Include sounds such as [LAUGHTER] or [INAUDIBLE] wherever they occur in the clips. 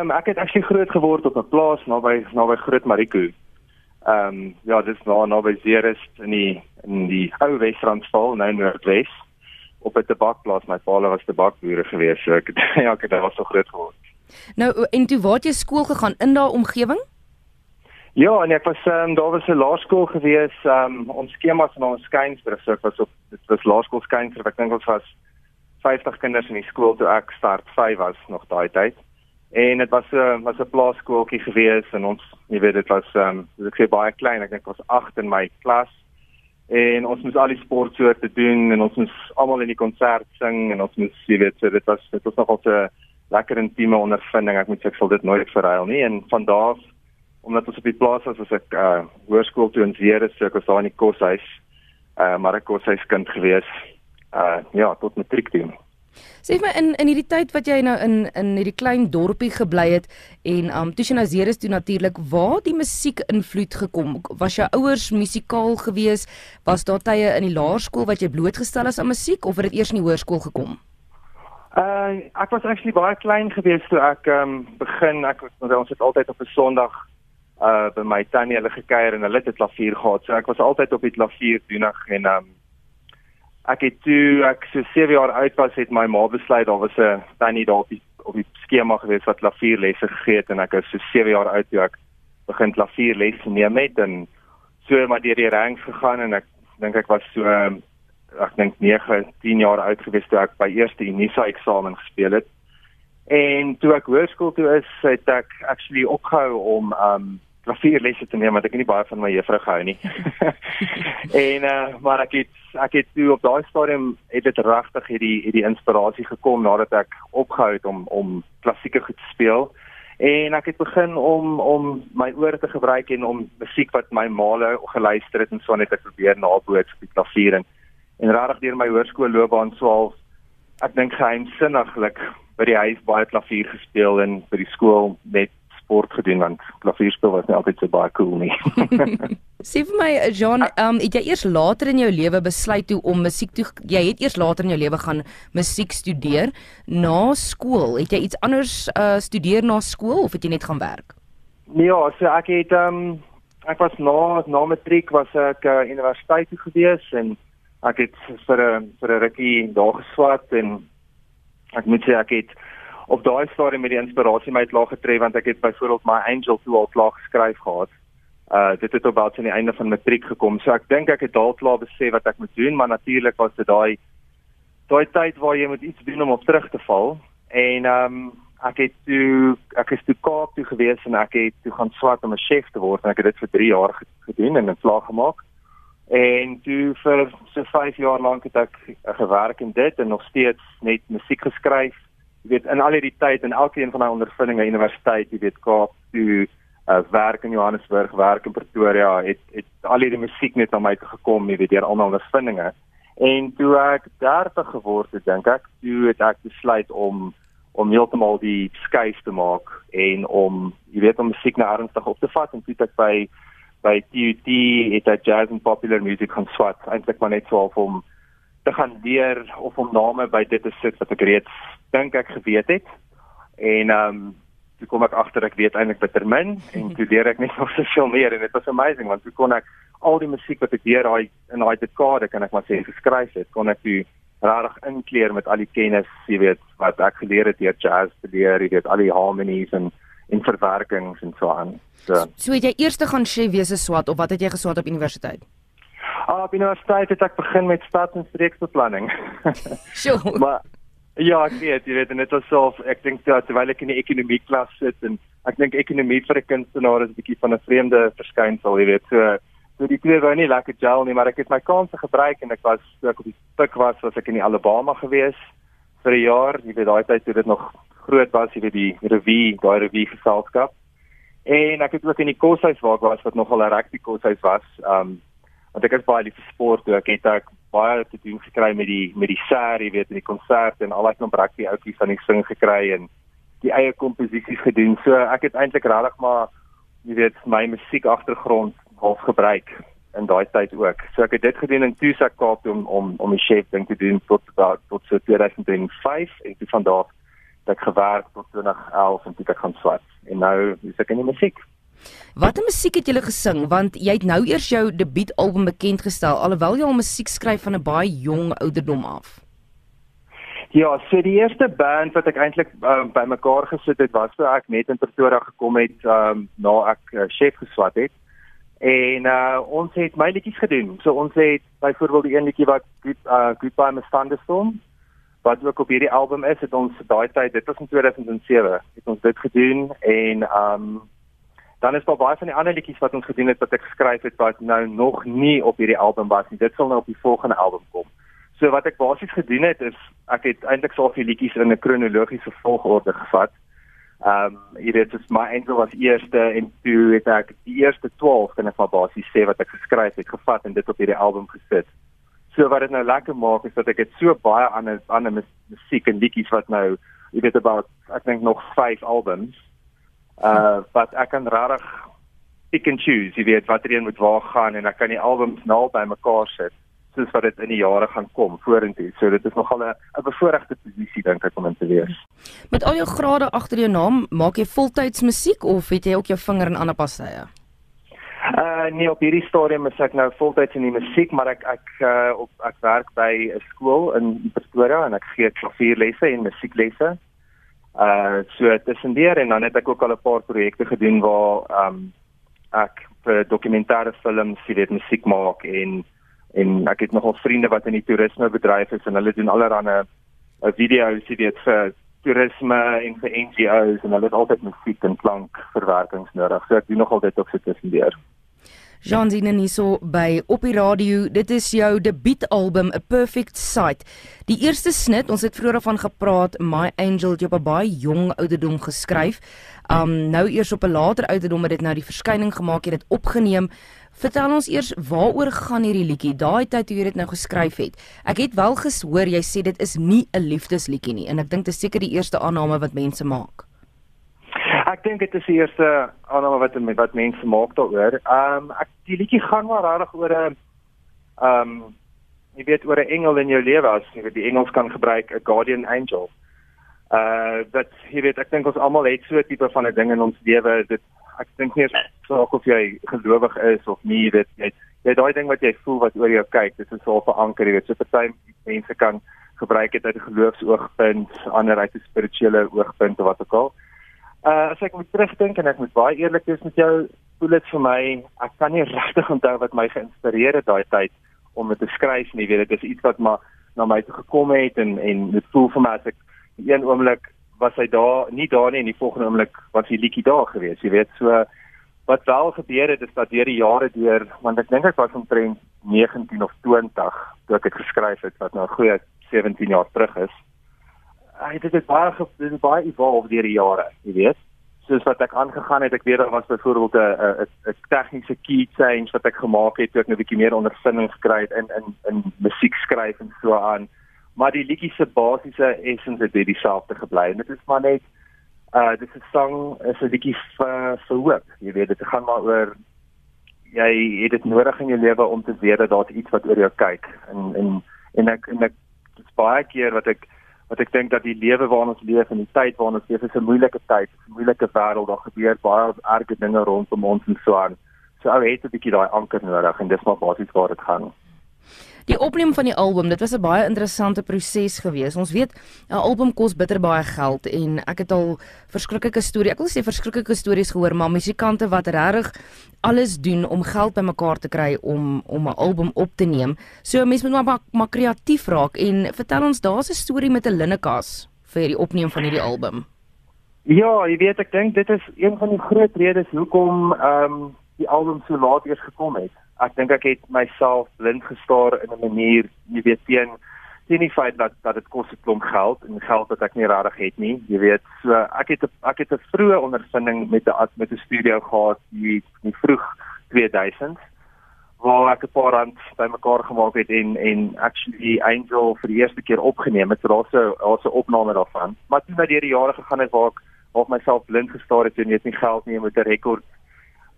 Ehm um, ek het actually groot geword op 'n plaas naby naby Groot Mariko. Ehm um, ja, dis nou naby Ceres in die in die ou Wes-Transvaal, nou Noordwes op 'n tabakplaas. My pa was tabakboer gewees, so ek het [LAUGHS] ja, ek het daar so groot geword. Nou en toe waar het jy skool gegaan in daai omgewing? Ja, en ek was um, daar was 'n laerskool gewees, um, ons skemas en ons skynsbrug, so ek was op dit was laerskool skynsbrug. Ek dink ons was 50 kinders in die skool toe ek start 5 was nog daai tyd. En dit was 'n uh, was 'n plaaskooltjie gewees en ons, jy weet, dit was um, ek sê baie klein. Ek dink ons 8 in my klas en ons moes al die sportsoorte doen en ons moes almal in die konsert sing en ons moes jy weet, so dit was dit was nogal 'n lekker intieme ondervinding. Ek moet sê ek sal dit nooit verruil nie en van daar omdat ons op die plaas was as ek uh hoërskool toe in Zeere so ek was daar in die koshuis uh maar ek was huis kind gewees uh ja tot matriek toe. Sê my in in hierdie tyd wat jy nou in in hierdie klein dorpie gebly het en um toe jy na Zeere toe natuurlik waar die musiek invloed gekom was jou ouers musikaal gewees was daar tye in die laerskool wat jy blootgestel is aan musiek of het dit eers in die hoërskool gekom? Uh ek was actually baie klein gewees toe ek um begin ek ons het altyd op 'n Sondag uh by my tannie hulle gekuier en hulle het klavier gehad. So ek was altyd op die klavier doenig en um ek het toe ek so 7 jaar oud was het my ma besluit daar was 'n tannie daar op die op die skema gewees wat klavierlesse gegee het en ek is so 7 jaar oud toe ek begin klavierles neem het en so maar deur die ranks gegaan en ek dink ek was so ek dink 9 10 jaar oud gewees toe ek by eerste Unisa eksamen gespeel het. En toe ek hoërskool toe is, het ek actually opgehou om um klavierlesse te neem want ek het nie baie van my juffrou gehou nie. [LAUGHS] en uh maar ek het ek het toe op daai stadium het dit regtig hierdie hierdie inspirasie gekom nadat ek opgehou het om om klassieke goed te speel. En ek het begin om om my ore te gebruik en om musiek wat my maale geluister het en so net ek probeer naboots op die klavier en en regtig deur my hoërskoolloopbaan so al ek dink geheimsinniglik by die huis baie klavier gespeel en by die skool met sport gedoen want klavierspel was nie altyd so baie cool nie. [LAUGHS] Sê vir my Jean, ehm um, het jy eers later in jou lewe besluit toe om musiek toe jy het eers later in jou lewe gaan musiek studeer na skool. Het jy iets anders uh studeer na skool of het jy net gaan werk? Nee, ja, so ek het ehm um, ek was na na matriek was ek uh, universiteit toe gewees en ek het vir 'n vir 'n rukkie daar geswat en ek moet sê ek het op daai stadium met die inspirasie my uitlaag getref want ek het byvoorbeeld my Angel toe al klaar geskryf gehad. Uh dit het op baie aan die einde van matriek gekom. So ek dink ek het dalk klaar besef wat ek moet doen, maar natuurlik was dit daai daai tyd waar jy moet iets doen om op terug te val. En ehm um, ek het toe ek is toe Kaap toe gewees en ek het toe gaan swat om 'n chef te word en ek het dit vir 3 jaar gedoen en 'n slag gemaak. En toe vir so 5 jaar lank het ek gewerk in dit en nog steeds net musiek geskryf jy weet in al hierdie tyd en elkeen van daai ondervindinge universiteit, jy weet Kaap toe uh, werk in Johannesburg, werk in Pretoria, het het al hierdie musiek net aan my toe gekom, jy weet deur al my ondervindinge. En toe ek 30 geword het, dink ek, toe het ek besluit om om heeltemal die skuif te maak en om jy weet om musiek na ernstig op te vat en toe ek by by TUT het ek jazz en popular music gaan swat, eintlik maar net so om te gaan leer of om name by dit te sit wat ek reeds dink ek geweet het. En ehm um, toe kom ek agter ek weet eintlik bitter min [LAUGHS] en toe leer ek net nog soveel meer en dit was amazing want toe kon ek al die musiek wat ek deur daai in daai dekade kan ek maar sê geskryf het, kon ek toe regtig inkleer met al die kennis, jy weet, wat ek geleer het deur jazz te leer, jy weet, al die harmonies en en verwerkings en so aan. So, so het jy eers te gaan chef wees as swat of wat het jy geswat op universiteit? Ah, op universiteit het ek begin met stad en streeksbeplanning. Sjoe. [LAUGHS] maar Ja, ek weet, jy weet, en dit was self, ek dink dat terwyl ek in die ekonomie klas sit en ek dink ekonomie vir 'n kunstenaar is 'n bietjie van 'n vreemde verskynsel, jy weet, so so die twee wou nie lekker gel nie, maar ek het my kanse gebruik en ek was so ek op die pik was, was ek in die Alabama gewees vir 'n jaar, jy weet daai tyd toe dit nog groot was, jy weet die revue, daai revue geselskap. En ek het ook in die koshuis waar ek was wat nogal 'n rugby koshuis was, um want ek is baie lief vir sport, so ek het ek baie te doen gekry met die met die ser, jy weet, in die konsert en al daai knop rugby outjies aan die sing gekry en die eie komposisies gedoen. So ek het eintlik regtig maar jy weet, my musiek agtergrond half gebruik in daai tyd ook. So ek het dit gedoen in Tuisa Kaap om om om die chef ding te doen tot tot so 2005 en toe van daar ek gewerk tot 2011 en toe ek gaan swat. En nou is ek in die musiek. Watter musiek het jy gesing? Want jy het nou eers jou debuutalbum bekend gestel alhoewel jy al musiek skryf van 'n baie jong ouderdom af. Ja, so die eerste band wat ek eintlik um, by mekaar gesit het was toe ek net in Pretoria gekom het um, na ek uh, chef geswat het. En uh ons het my liedjies gedoen. So ons het byvoorbeeld die een liedjie wat Good uh Goodbye Miss Thunderstorm wat ook op hierdie album is, het ons daai tyd, dit was in 2007, het ons dit gedoen en um dan is daar baie van die ander liedjies wat ons gedoen het wat ek geskryf het wat nou nog nie op hierdie album was nie. Dit sal nou op die volgende album kom. So wat ek basies gedoen het is ek het eintlik so baie liedjies in 'n kronologiese volgorde gevat. Ehm um, jy weet dis my angel was eerste en toe het ek die eerste 12 kan ek maar basies sê wat ek geskryf het gevat en dit op hierdie album gesit. So wat dit nou lekker maak is dat ek het so baie ander ander musiek en liedjies wat nou jy weet about ek dink nog 5 albums. Uh wat ek kan regtig pick and choose, jy weet watter een moet waar gaan en ek kan die albums nou by mekaar sit soos wat dit in die jare gaan kom vorentoe. So dit is nogal 'n 'n bevoordeelde posisie dink ek om in te wees. Met al jou grade agter jou naam, maak jy voltyds musiek of het jy ook jou vinger in ander passye? Uh nee, op hierdie stadium is ek nou voltyds in die musiek, maar ek ek uh op ek werk by 'n skool in Pretoria en ek gee klavierlesse en musieklesse. Uh so tussendeur en dan het ek ook al 'n paar projekte gedoen waar um ek vir dokumentêre films, jy weet, musiek maak en en ek het nogal vriende wat in die toerismebedryf is en hulle doen allerlei 'n video's jy weet vir toerisme en vir NGO's en hulle het altyd musiek en klank verwerkings nodig. So ek doen nogal dit ook so tussendeur. Jean Zinaniso by Op die Radio. Dit is jou debuutalbum A Perfect Sight. Die eerste snit, ons het vroeër van gepraat, My Angel het jy op 'n baie jong ouderdom geskryf. Um nou eers op 'n later ouderdom het dit nou die verskyning gemaak, jy het dit opgeneem. Vertel ons eers waaroor gaan hierdie liedjie? Daai tyd toe jy dit nou geskryf het. Ek het wel gehoor jy sê dit is nie 'n liefdesliedjie nie en ek dink dit is seker die eerste aanname wat mense maak. Ek dink dit is die eerste aanname wat wat mense maak daaroor. Ehm um, ek die liedjie gaan maar regtig oor 'n ehm um, jy weet oor 'n engel in jou lewe as jy die Engels kan gebruik, 'n guardian angel. Uh dat jy weet ek dink ons almal het so 'n tipe van 'n ding in ons lewe. Dit ek dink nie saak of jy gelowig is of nie, dit jy jy daai ding wat jy voel wat oor jou kyk, dit is so 'n anker, jy weet, so party mense kan gebruik dit uit 'n geloofsoogpunt, ander uit 'n spirituele oogpunt of wat ook al. As ek moet terugdink en ek moet baie eerlik wees met jou, voel dit vir my, ek kan nie regtig onthou wat my geïnspireer het daai tyd om dit te skryf nie, weet dit is iets wat maar na my toe gekom het en en dit voel vir my as ek een oomblik was hy daar nie daar nie en die volgende oomblik was die liedjie daar gewees jy weet. So wat wel gebeur het is dat deur die jare deur want ek dink ek was omtrent 19 of 20 toe ek dit geskryf het wat nou goeie 17 jaar terug is hy het dit baie dit het baie evolve deur die jare jy weet soos wat ek aangegaan het ek weet daar was byvoorbeeld 'n 'n tegniese key change wat ek gemaak het toe ek 'n bietjie meer ondervinding gekry het in in in musiek skryf en so aan maar die liedjie se basiese essence het dieselfde gebly. Dit is maar net uh dis 'n song is 'n liedjie vir vir hoop. Jy weet dit gaan maar oor jy het dit nodig in jou lewe om te weet dat daar iets wat oor jou kyk en en en ek en ek dit's baie keer wat ek wat ek dink dat die lewe waarin ons leef en die tyd waarin ons leef is 'n moeilike tyd, 'n moeilike wêreld, daar gebeur baie erge dinge rondom ons en so aan. So ou het 'n bietjie daai anker nodig en dis maar basies waar dit gaan. Die opneem van die album, dit was 'n baie interessante proses geweest. Ons weet 'n album kos bitter baie geld en ek het al verskriklike stories, ek wil sê verskriklike stories gehoor, maar musikante wat regtig alles doen om geld bymekaar te kry om om 'n album op te neem. So mense moet maar maar, maar kreatief raak en vertel ons daar's 'n storie met 'n linnekas vir die opneem van hierdie album. Ja, jy weet ek dink dit is een van die groot redes hoekom ehm um, die album so laat eers gekom het ek dink ek het myself blind gestaar in 'n manier, jy weet teen teen die feit dat dat dit kos 'n klomp geld en geld wat ek nie regtig het nie. Jy weet, so ek het ek het 'n vroeë ondervinding met 'n met 'n studio gehad in vroeg 2000 waar ek 'n paar rand bymekaar gemaak het en en actually Angel vir die eerste keer opgeneem het. So daar's 'n daar's 'n opname daarvan. Maar toe na deur die jare gegaan het waar ek waar ek myself blind gestaar het en net nie geld nie met 'n rekord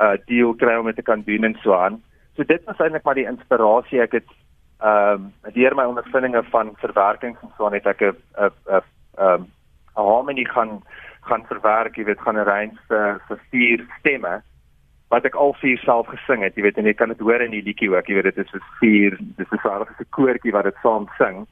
uh deal kry om dit te kan doen en so aan. So dit was eintlik maar die inspirasie ek het ehm um, deur my ondervindinge van verwerking en so net ek 'n 'n 'n ehm harmony gaan gaan verwerk, jy weet, gaan arrange vir vir vier stemme wat ek al vier self gesing het, jy weet, en jy kan dit hoor in die liedjie ook, jy weet dit is so vier, dis 'n koortjie wat dit saam sing.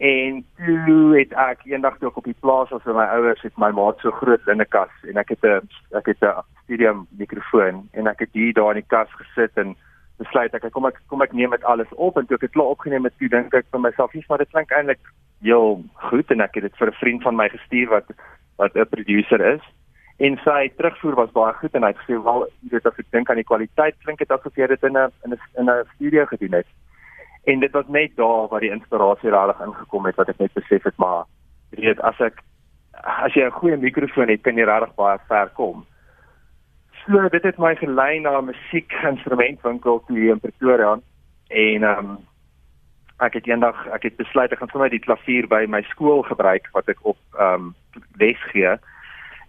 En toe het ek eendag toe ek op die plaas was by my ouers, het my maat so groot linnekas en ek het 'n ek het 'n studio mikrofoon en ek het hier daar in die kas gesit en besluit ek kom ek kom ek neem dit alles op en toe ek dit klaar opgeneem het, toe dink ek vir myself, "Hier, maar dit klink eintlik heel goed" en ek het dit vir 'n vriend van my gestuur wat wat 'n producer is. En sy terugvoer was baie goed en hy het gesê, "Wel, jy weet as ek dink aan die kwaliteit, klink dit asof jy dit in 'n in 'n in 'n studio gedoen het." En dit was net daar waar die inspirasie regtig ingekom het wat ek net besef het, maar jy weet as ek as jy 'n goeie mikrofoon het, kan jy regtig baie ver kom. So dit het my gelei na 'n musiekinstrumentwinkel toe in Pretoria en ehm um, ek het eendag ek het besluit ek gaan sommer die klavier by my skool gebruik wat ek op ehm um, les gee.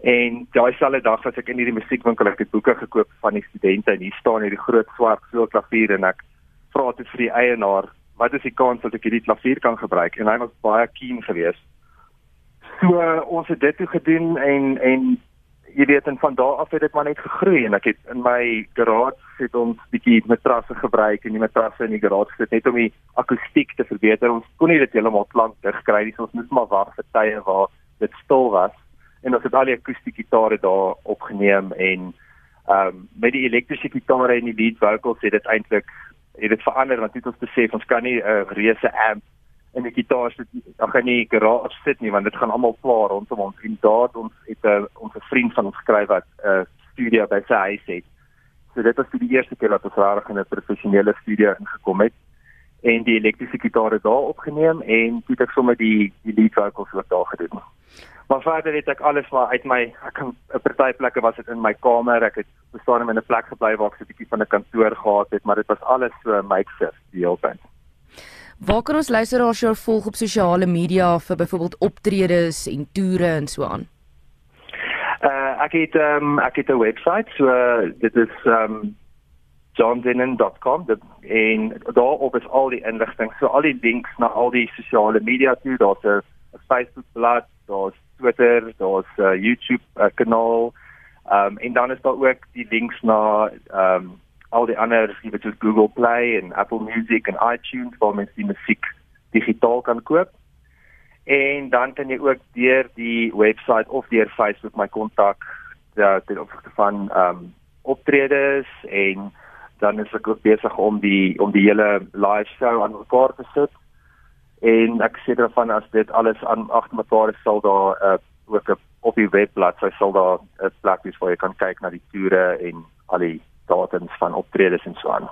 En daai selfde dag was ek in hierdie musiekwinkel ek het boeke gekoop van die studente en hier staan hierdie groot swart klavier en ek vra toe vir die eienaar wat is die kans dat ek hierdie klavier kan gebruik en hy was baie keen geweest. So ons het dit toe gedoen en en jy weet en van daar af het dit maar net gegroei en ek het in my garage het ons bietjie matrasse gebruik en die matrasse in die garage sit net om die akoestiek te verbeter. Ons kon nie dit heeltemal klankdig kry nie, so ons moes maar wag vir tye waar dit stil was en ons het al die akoestiek gitare daar opgeneem en ehm um, met die elektriese gitare en die lead vocals het dit eintlik het dit verander want dit ons besef ons kan nie 'n uh, reuse amp en die gitaar sit ag in die garage sit nie want dit gaan almal klaar rondom ons en daar ons het 'n uh, ons 'n vriend van ons skryf wat 'n uh, studio by sy huis het. So dit was die eerste keer dat ons reg in 'n professionele studio ingekom het en die elektriese gitare daar opgeneem en toe het sommer die die lead vocals ook daar gedoen. Maar verder het ek alles maar uit my ek 'n party plekke was dit in my kamer, ek het bestaan in 'n plek gebly waar ek so 'n bietjie van 'n kantoor gehad het, maar dit was alles so makeshift die hele tyd. Waar kan ons luisteraars jou volg op sosiale media vir byvoorbeeld optredes en toere en so aan? Uh ek het um ek het 'n webwerf, so uh, dit is um johndenon.com en daarop is al die inligting, so al die links na al die sosiale media toe, daar's 'n Facebook bladsy, daar's Twitter, daar's 'n uh, YouTube uh, kanaal. Um en dan is daar ook die links na um al die ander jy weet soos Google Play en Apple Music en iTunes waar mense die musiek digitaal kan koop. En dan kan jy ook deur die webwerf of deur Facebook my kontak ten opsigte van ehm um, optredes en dan is ek ook besig om die om die hele live show aan mekaar te sit. En ek sê daarvan as dit alles aan agter mekaar is sal daar uh, ook op die webblad sal daar 'n plek wees waar jy kan kyk na die toere en al die datums van optredes en so aan.